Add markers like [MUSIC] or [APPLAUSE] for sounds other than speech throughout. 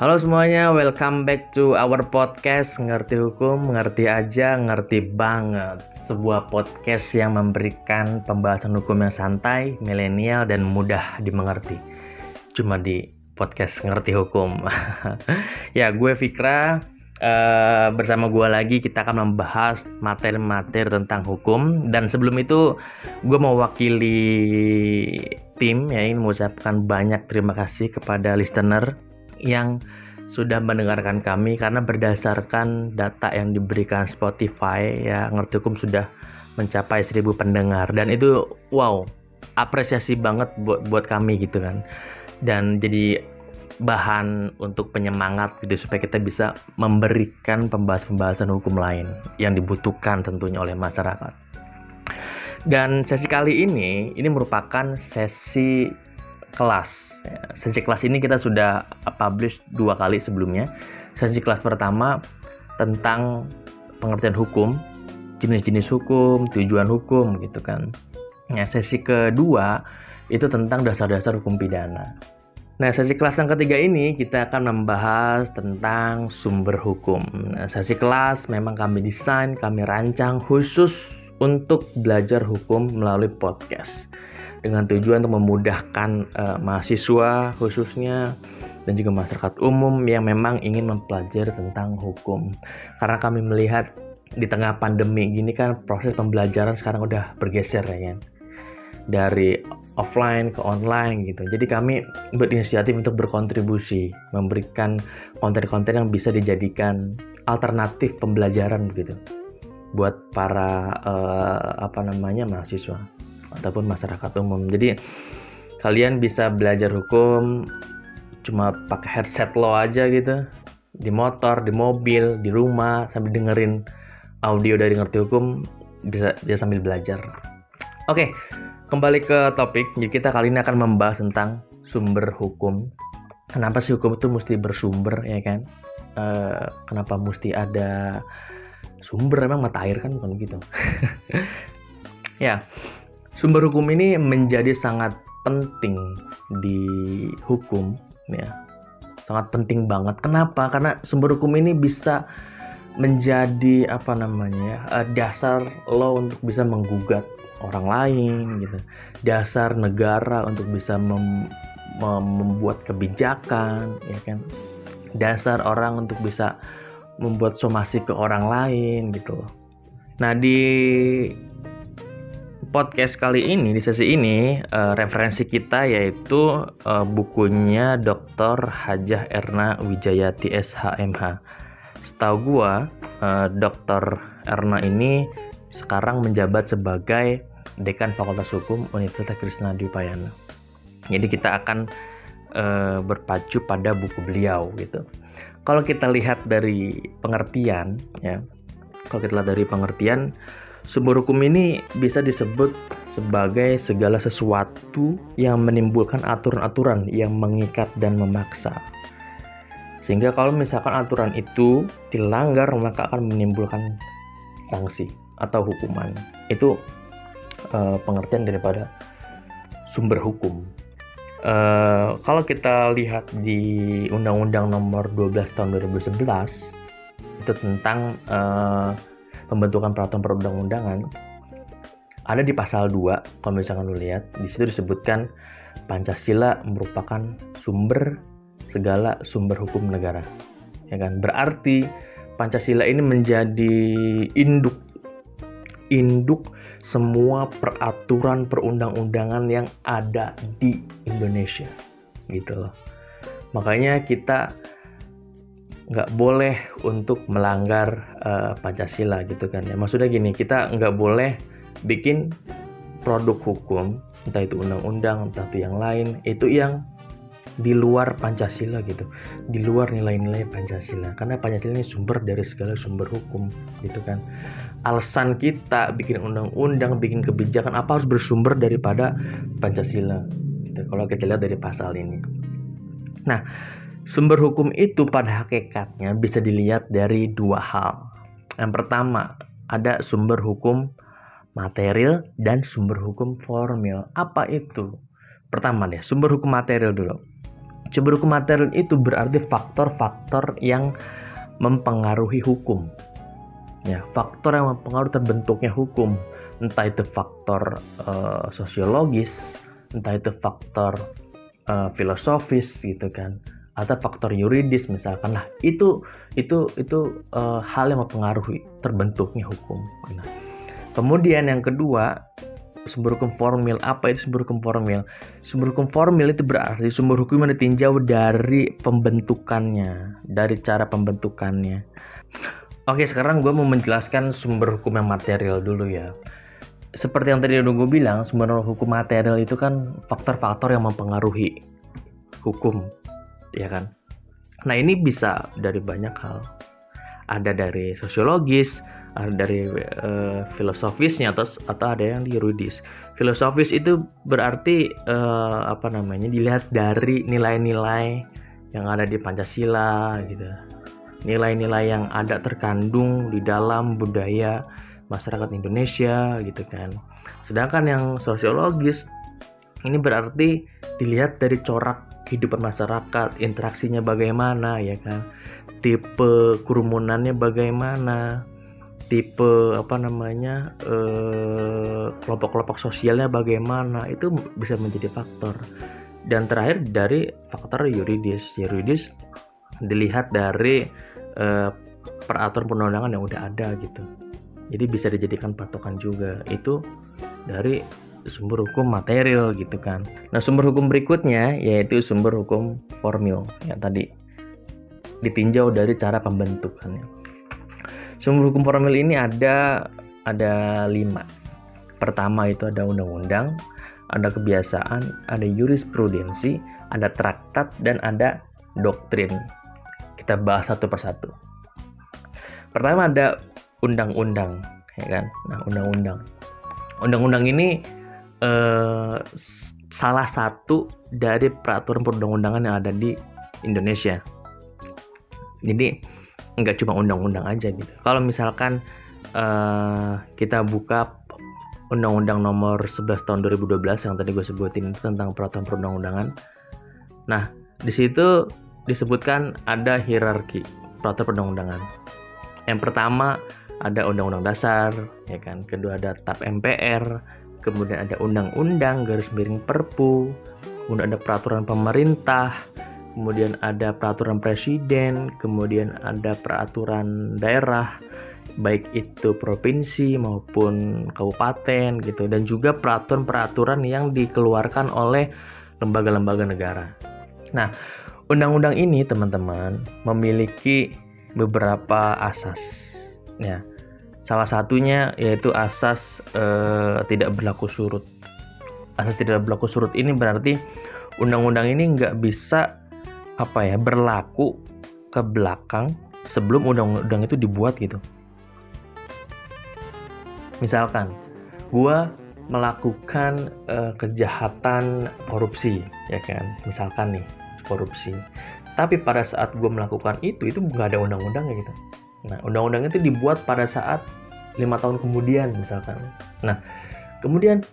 Halo semuanya, welcome back to our podcast. Ngerti Hukum, Ngerti Aja, Ngerti Banget. Sebuah podcast yang memberikan pembahasan hukum yang santai, milenial, dan mudah dimengerti. Cuma di podcast Ngerti Hukum. [LAUGHS] Ya, gue Fikra. Uh, Bersama gue lagi kita akan membahas materi-materi tentang hukum. Dan sebelum itu, gue mewakili tim ya ini mengucapkan banyak terima kasih kepada listener yang sudah mendengarkan kami karena berdasarkan data yang diberikan Spotify ya ngerti hukum sudah mencapai 1000 pendengar dan itu wow apresiasi banget buat buat kami gitu kan dan jadi bahan untuk penyemangat gitu supaya kita bisa memberikan pembahasan-pembahasan hukum lain yang dibutuhkan tentunya oleh masyarakat. Dan sesi kali ini ini merupakan sesi kelas. Ya, sesi kelas ini kita sudah publish dua kali sebelumnya. Sesi kelas pertama tentang pengertian hukum, jenis-jenis hukum, tujuan hukum gitu kan. Nah, sesi kedua itu tentang dasar-dasar hukum pidana. Nah, sesi kelas yang ketiga ini kita akan membahas tentang sumber hukum. Nah, sesi kelas memang kami desain, kami rancang khusus untuk belajar hukum melalui podcast dengan tujuan untuk memudahkan uh, mahasiswa khususnya dan juga masyarakat umum yang memang ingin mempelajari tentang hukum. Karena kami melihat di tengah pandemi gini kan proses pembelajaran sekarang udah bergeser ya kan. Dari offline ke online gitu. Jadi kami berinisiatif untuk berkontribusi, memberikan konten-konten yang bisa dijadikan alternatif pembelajaran gitu buat para uh, apa namanya mahasiswa ataupun masyarakat umum. Jadi kalian bisa belajar hukum cuma pakai headset lo aja gitu di motor, di mobil, di rumah sambil dengerin audio dari ngerti hukum bisa bisa sambil belajar. Oke, kembali ke topik. Jadi kita kali ini akan membahas tentang sumber hukum. Kenapa sih hukum itu mesti bersumber ya kan? E, kenapa mesti ada sumber emang mata air kan bukan begitu? [LAUGHS] ya, Sumber hukum ini menjadi sangat penting di hukum ya. Sangat penting banget. Kenapa? Karena sumber hukum ini bisa menjadi apa namanya? Uh, dasar lo untuk bisa menggugat orang lain gitu. Dasar negara untuk bisa mem mem membuat kebijakan ya kan. Dasar orang untuk bisa membuat somasi ke orang lain gitu. Nah, di podcast kali ini di sesi ini uh, referensi kita yaitu uh, bukunya Dr. Hajah Erna Wijayati SHMH. Setahu gua uh, Dr. Erna ini sekarang menjabat sebagai Dekan Fakultas Hukum Universitas Krishna Dipayana. Jadi kita akan uh, berpacu pada buku beliau gitu. Kalau kita lihat dari pengertian ya, kalau kita lihat dari pengertian Sumber hukum ini bisa disebut sebagai segala sesuatu yang menimbulkan aturan-aturan yang mengikat dan memaksa. Sehingga kalau misalkan aturan itu dilanggar maka akan menimbulkan sanksi atau hukuman. Itu uh, pengertian daripada sumber hukum. Uh, kalau kita lihat di Undang-Undang Nomor 12 Tahun 2011 itu tentang uh, pembentukan peraturan perundang-undangan ada di pasal 2 kalau misalkan lu lihat di situ disebutkan Pancasila merupakan sumber segala sumber hukum negara. Ya kan? Berarti Pancasila ini menjadi induk induk semua peraturan perundang-undangan yang ada di Indonesia. Gitu loh. Makanya kita nggak boleh untuk melanggar uh, Pancasila gitu kan ya. Maksudnya gini kita nggak boleh bikin produk hukum entah itu undang-undang entah itu yang lain itu yang di luar Pancasila gitu. Di luar nilai-nilai Pancasila. Karena Pancasila ini sumber dari segala sumber hukum gitu kan. Alasan kita bikin undang-undang bikin kebijakan apa harus bersumber daripada Pancasila gitu. Kalau kita lihat dari pasal ini. Nah Sumber hukum itu pada hakikatnya bisa dilihat dari dua hal. Yang pertama, ada sumber hukum material dan sumber hukum formil. Apa itu? Pertama deh, sumber hukum material dulu. Sumber hukum material itu berarti faktor-faktor yang mempengaruhi hukum. Ya, faktor yang mempengaruhi terbentuknya hukum, entah itu faktor uh, sosiologis, entah itu faktor uh, filosofis gitu kan, atau faktor yuridis misalkan. Nah, itu itu itu uh, hal yang mempengaruhi terbentuknya hukum. Nah, kemudian yang kedua sumber hukum formil apa itu sumber hukum formil sumber hukum formil itu berarti sumber hukum yang ditinjau dari pembentukannya dari cara pembentukannya oke sekarang gue mau menjelaskan sumber hukum yang material dulu ya seperti yang tadi udah gue bilang sumber hukum material itu kan faktor-faktor yang mempengaruhi hukum ya kan nah ini bisa dari banyak hal ada dari sosiologis ada dari uh, filosofisnya atau atau ada yang yuridis. Filosofis itu berarti uh, apa namanya dilihat dari nilai-nilai yang ada di Pancasila gitu. Nilai-nilai yang ada terkandung di dalam budaya masyarakat Indonesia gitu kan. Sedangkan yang sosiologis ini berarti dilihat dari corak kehidupan masyarakat, interaksinya bagaimana ya kan. Tipe kerumunannya bagaimana, tipe apa namanya eh, kelompok-kelompok sosialnya bagaimana? Itu bisa menjadi faktor. Dan terakhir dari faktor yuridis. Yuridis dilihat dari eh, peraturan perundangan yang udah ada gitu. Jadi bisa dijadikan patokan juga. Itu dari sumber hukum material gitu kan nah sumber hukum berikutnya yaitu sumber hukum formil yang tadi ditinjau dari cara pembentukannya Sumber hukum formil ini ada ada lima. Pertama itu ada undang-undang, ada kebiasaan, ada jurisprudensi, ada traktat, dan ada doktrin. Kita bahas satu persatu. Pertama ada undang-undang, ya kan? Nah, undang-undang. Undang-undang ini eh, salah satu dari peraturan perundang-undangan yang ada di Indonesia. Jadi nggak cuma undang-undang aja gitu. Kalau misalkan uh, kita buka Undang-Undang Nomor 11 Tahun 2012 yang tadi gue sebutin itu tentang peraturan perundang-undangan. Nah, di situ disebutkan ada hierarki peraturan perundang-undangan. Yang pertama ada Undang-Undang Dasar, ya kan. Kedua ada TAP MPR, kemudian ada Undang-Undang garis miring Perpu, kemudian ada peraturan pemerintah, kemudian ada peraturan presiden, kemudian ada peraturan daerah, baik itu provinsi maupun kabupaten gitu, dan juga peraturan-peraturan yang dikeluarkan oleh lembaga-lembaga negara. Nah, undang-undang ini teman-teman memiliki beberapa asas. Ya, salah satunya yaitu asas eh, tidak berlaku surut. Asas tidak berlaku surut ini berarti undang-undang ini nggak bisa apa ya berlaku ke belakang sebelum undang-undang itu dibuat gitu. Misalkan, gue melakukan uh, kejahatan korupsi, ya kan? Misalkan nih korupsi. Tapi pada saat gue melakukan itu, itu nggak ada undang-undangnya gitu. Nah, undang-undang itu dibuat pada saat lima tahun kemudian, misalkan. Nah, kemudian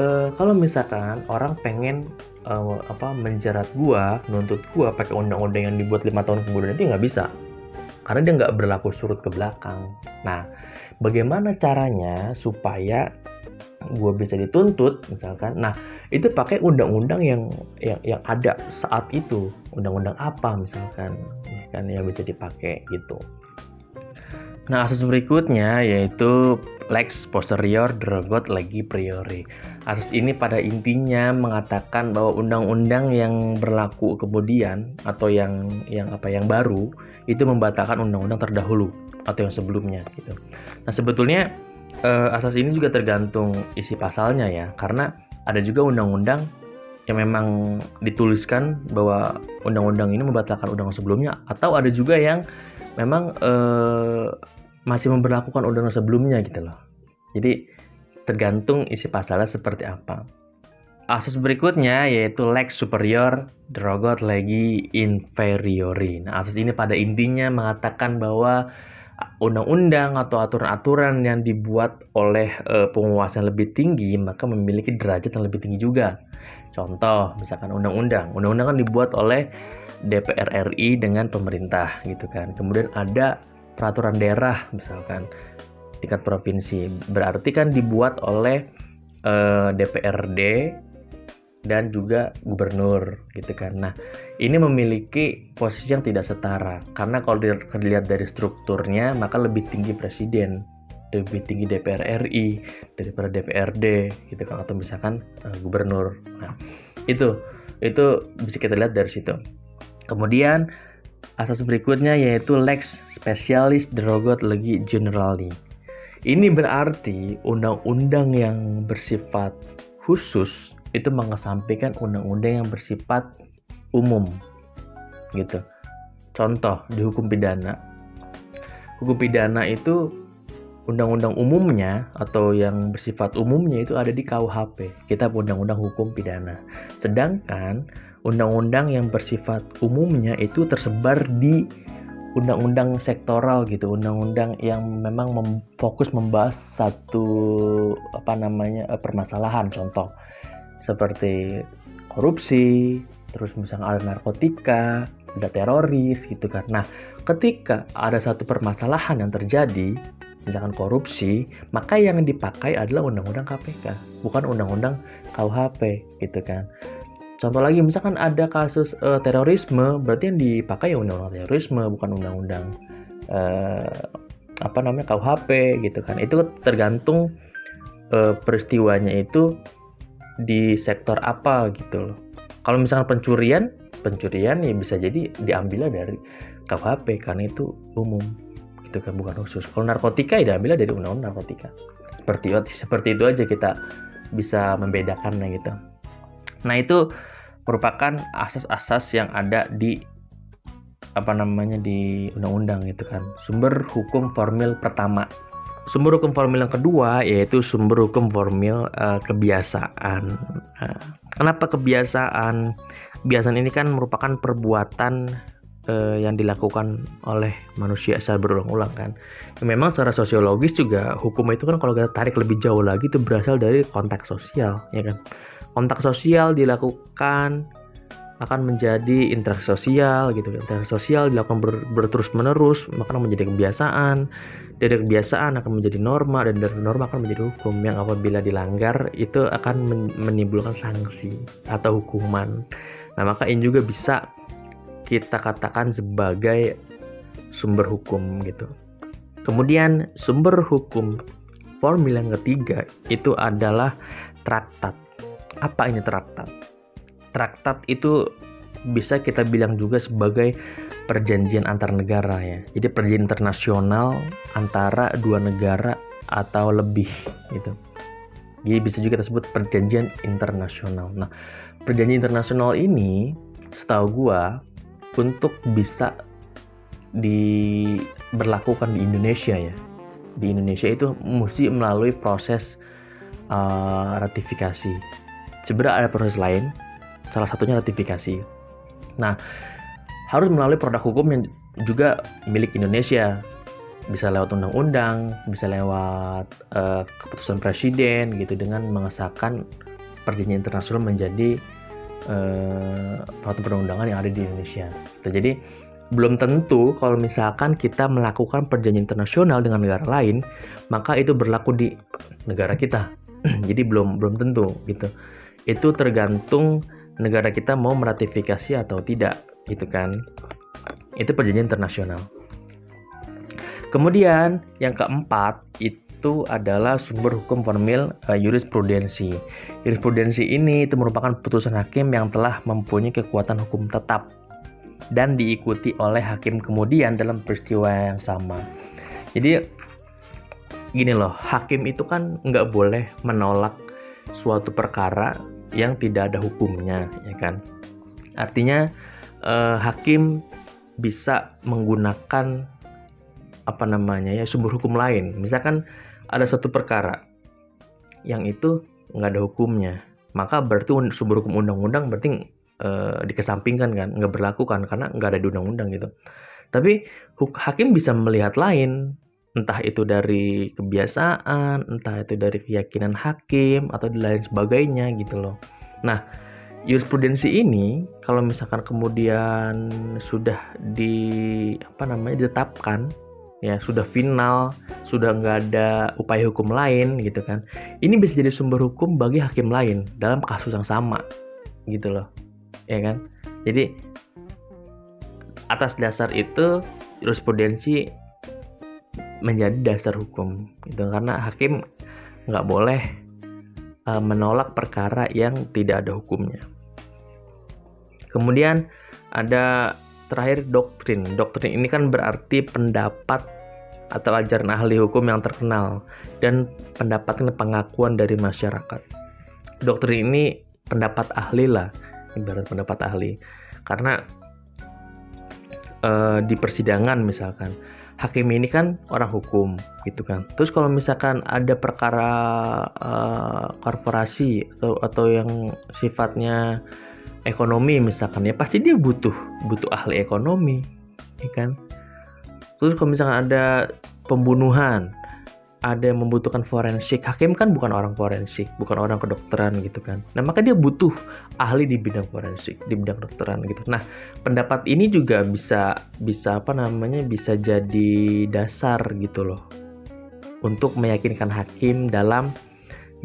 uh, kalau misalkan orang pengen uh, apa menjerat gua, nuntut gua pakai undang-undang yang dibuat lima tahun kemudian itu nggak bisa, karena dia nggak berlaku surut ke belakang. Nah, bagaimana caranya supaya gua bisa dituntut, misalkan, nah itu pakai undang-undang yang, yang yang ada saat itu, undang-undang apa misalkan, ya kan yang bisa dipakai gitu. Nah, asas berikutnya yaitu lex posterior derogat legi priori. Asas ini pada intinya mengatakan bahwa undang-undang yang berlaku kemudian atau yang yang apa yang baru itu membatalkan undang-undang terdahulu atau yang sebelumnya gitu. Nah sebetulnya eh, asas ini juga tergantung isi pasalnya ya karena ada juga undang-undang yang memang dituliskan bahwa undang-undang ini membatalkan undang undang sebelumnya atau ada juga yang memang eh, masih memperlakukan undang-undang sebelumnya gitu loh. Jadi tergantung isi pasalnya seperti apa. Asas berikutnya yaitu lex superior derogat legi inferiori. Nah, asas ini pada intinya mengatakan bahwa undang-undang atau aturan-aturan yang dibuat oleh uh, penguasa yang lebih tinggi maka memiliki derajat yang lebih tinggi juga. Contoh, misalkan undang-undang. Undang-undang kan dibuat oleh DPR RI dengan pemerintah gitu kan. Kemudian ada peraturan daerah misalkan tingkat provinsi. Berarti kan dibuat oleh uh, DPRD dan juga gubernur gitu kan. Nah, ini memiliki posisi yang tidak setara karena kalau dilihat dari strukturnya maka lebih tinggi presiden, lebih tinggi DPR RI daripada DPRD gitu kan atau misalkan uh, gubernur. Nah, itu itu bisa kita lihat dari situ. Kemudian asas berikutnya yaitu lex specialis derogat legi generali. Ini berarti undang-undang yang bersifat khusus itu mengesampingkan undang-undang yang bersifat umum gitu. Contoh di hukum pidana. Hukum pidana itu undang-undang umumnya atau yang bersifat umumnya itu ada di KUHP. Kita undang-undang hukum pidana. Sedangkan undang-undang yang bersifat umumnya itu tersebar di undang-undang sektoral gitu, undang-undang yang memang mem fokus membahas satu apa namanya eh, permasalahan. Contoh seperti korupsi, terus misalnya ada narkotika, ada teroris gitu kan. Nah, ketika ada satu permasalahan yang terjadi, misalkan korupsi, maka yang dipakai adalah undang-undang KPK, bukan undang-undang KUHP gitu kan. Contoh lagi, misalkan ada kasus uh, terorisme, berarti yang dipakai ya undang-undang terorisme, bukan undang-undang uh, apa namanya KUHP gitu kan. Itu tergantung uh, peristiwanya itu di sektor apa gitu loh. Kalau misalnya pencurian, pencurian ya bisa jadi diambilnya dari KUHP karena itu umum gitu kan bukan khusus. Kalau narkotika ya diambilnya dari undang-undang narkotika. Seperti seperti itu aja kita bisa membedakannya gitu. Nah itu merupakan asas-asas yang ada di apa namanya di undang-undang gitu kan. Sumber hukum formil pertama sumber hukum formil yang kedua yaitu sumber hukum formil uh, kebiasaan. Uh, kenapa kebiasaan? Kebiasaan ini kan merupakan perbuatan uh, yang dilakukan oleh manusia secara berulang-ulang kan. Memang secara sosiologis juga hukum itu kan kalau kita tarik lebih jauh lagi itu berasal dari konteks sosial, ya kan. Kontak sosial dilakukan akan menjadi interaksi sosial gitu. Interaksi sosial dilakukan ber, berterus menerus maka menjadi kebiasaan. Dari kebiasaan akan menjadi norma dan dari norma akan menjadi hukum. Yang apabila dilanggar itu akan menimbulkan sanksi atau hukuman. Nah maka ini juga bisa kita katakan sebagai sumber hukum gitu. Kemudian sumber hukum formil yang ketiga itu adalah traktat. Apa ini traktat traktat itu bisa kita bilang juga sebagai perjanjian antar negara ya. Jadi perjanjian internasional antara dua negara atau lebih gitu. Jadi bisa juga kita sebut perjanjian internasional. Nah, perjanjian internasional ini setahu gua untuk bisa diberlakukan di Indonesia ya. Di Indonesia itu mesti melalui proses uh, ratifikasi. Sebenarnya ada proses lain, salah satunya ratifikasi. Nah, harus melalui produk hukum yang juga milik Indonesia. Bisa lewat undang-undang, bisa lewat uh, keputusan presiden gitu dengan mengesahkan perjanjian internasional menjadi uh, peraturan perundang-undangan yang ada di Indonesia. Gitu. Jadi belum tentu kalau misalkan kita melakukan perjanjian internasional dengan negara lain, maka itu berlaku di negara kita. [CLEARS THROAT] Jadi belum belum tentu gitu. Itu tergantung negara kita mau meratifikasi atau tidak gitu kan? Itu perjanjian internasional. Kemudian yang keempat itu adalah sumber hukum formil uh, jurisprudensi. Jurisprudensi ini itu merupakan putusan hakim yang telah mempunyai kekuatan hukum tetap dan diikuti oleh hakim kemudian dalam peristiwa yang sama. Jadi gini loh hakim itu kan nggak boleh menolak suatu perkara yang tidak ada hukumnya ya kan? Artinya eh, hakim bisa menggunakan apa namanya ya sumber hukum lain. Misalkan ada satu perkara yang itu nggak ada hukumnya maka berarti sumber hukum undang-undang berarti eh, dikesampingkan kan nggak berlaku kan karena nggak ada di undang-undang gitu. Tapi hakim bisa melihat lain, entah itu dari kebiasaan, entah itu dari keyakinan hakim atau lain sebagainya gitu loh. Nah, jurisprudensi ini kalau misalkan kemudian sudah di apa namanya ditetapkan ya sudah final sudah nggak ada upaya hukum lain gitu kan ini bisa jadi sumber hukum bagi hakim lain dalam kasus yang sama gitu loh ya kan jadi atas dasar itu jurisprudensi menjadi dasar hukum gitu karena hakim nggak boleh uh, menolak perkara yang tidak ada hukumnya kemudian ada terakhir doktrin. Doktrin ini kan berarti pendapat atau ajaran ahli hukum yang terkenal dan pendapatnya pengakuan dari masyarakat. Doktrin ini pendapat ahli lah, ibarat pendapat ahli. Karena uh, di persidangan misalkan hakim ini kan orang hukum gitu kan. Terus kalau misalkan ada perkara uh, korporasi atau atau yang sifatnya ekonomi misalkan ya pasti dia butuh butuh ahli ekonomi ya kan terus kalau misalkan ada pembunuhan ada yang membutuhkan forensik. Hakim kan bukan orang forensik bukan orang kedokteran gitu kan. Nah maka dia butuh ahli di bidang forensik di bidang kedokteran gitu. Nah pendapat ini juga bisa bisa apa namanya bisa jadi dasar gitu loh. Untuk meyakinkan hakim dalam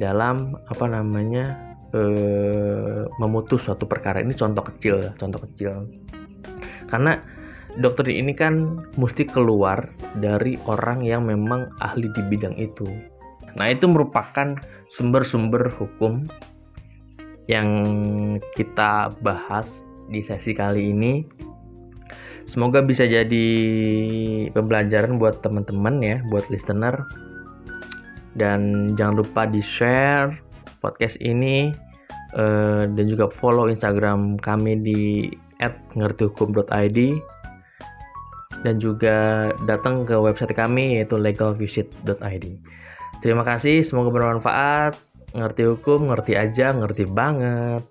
dalam apa namanya eh, memutus suatu perkara. Ini contoh kecil contoh kecil. Karena dokter ini kan mesti keluar dari orang yang memang ahli di bidang itu. Nah itu merupakan sumber-sumber hukum yang kita bahas di sesi kali ini. Semoga bisa jadi pembelajaran buat teman-teman ya buat listener. Dan jangan lupa di share podcast ini uh, dan juga follow Instagram kami di @ngertihukum.id dan juga datang ke website kami yaitu legalvisit.id. Terima kasih, semoga bermanfaat. Ngerti hukum, ngerti aja, ngerti banget.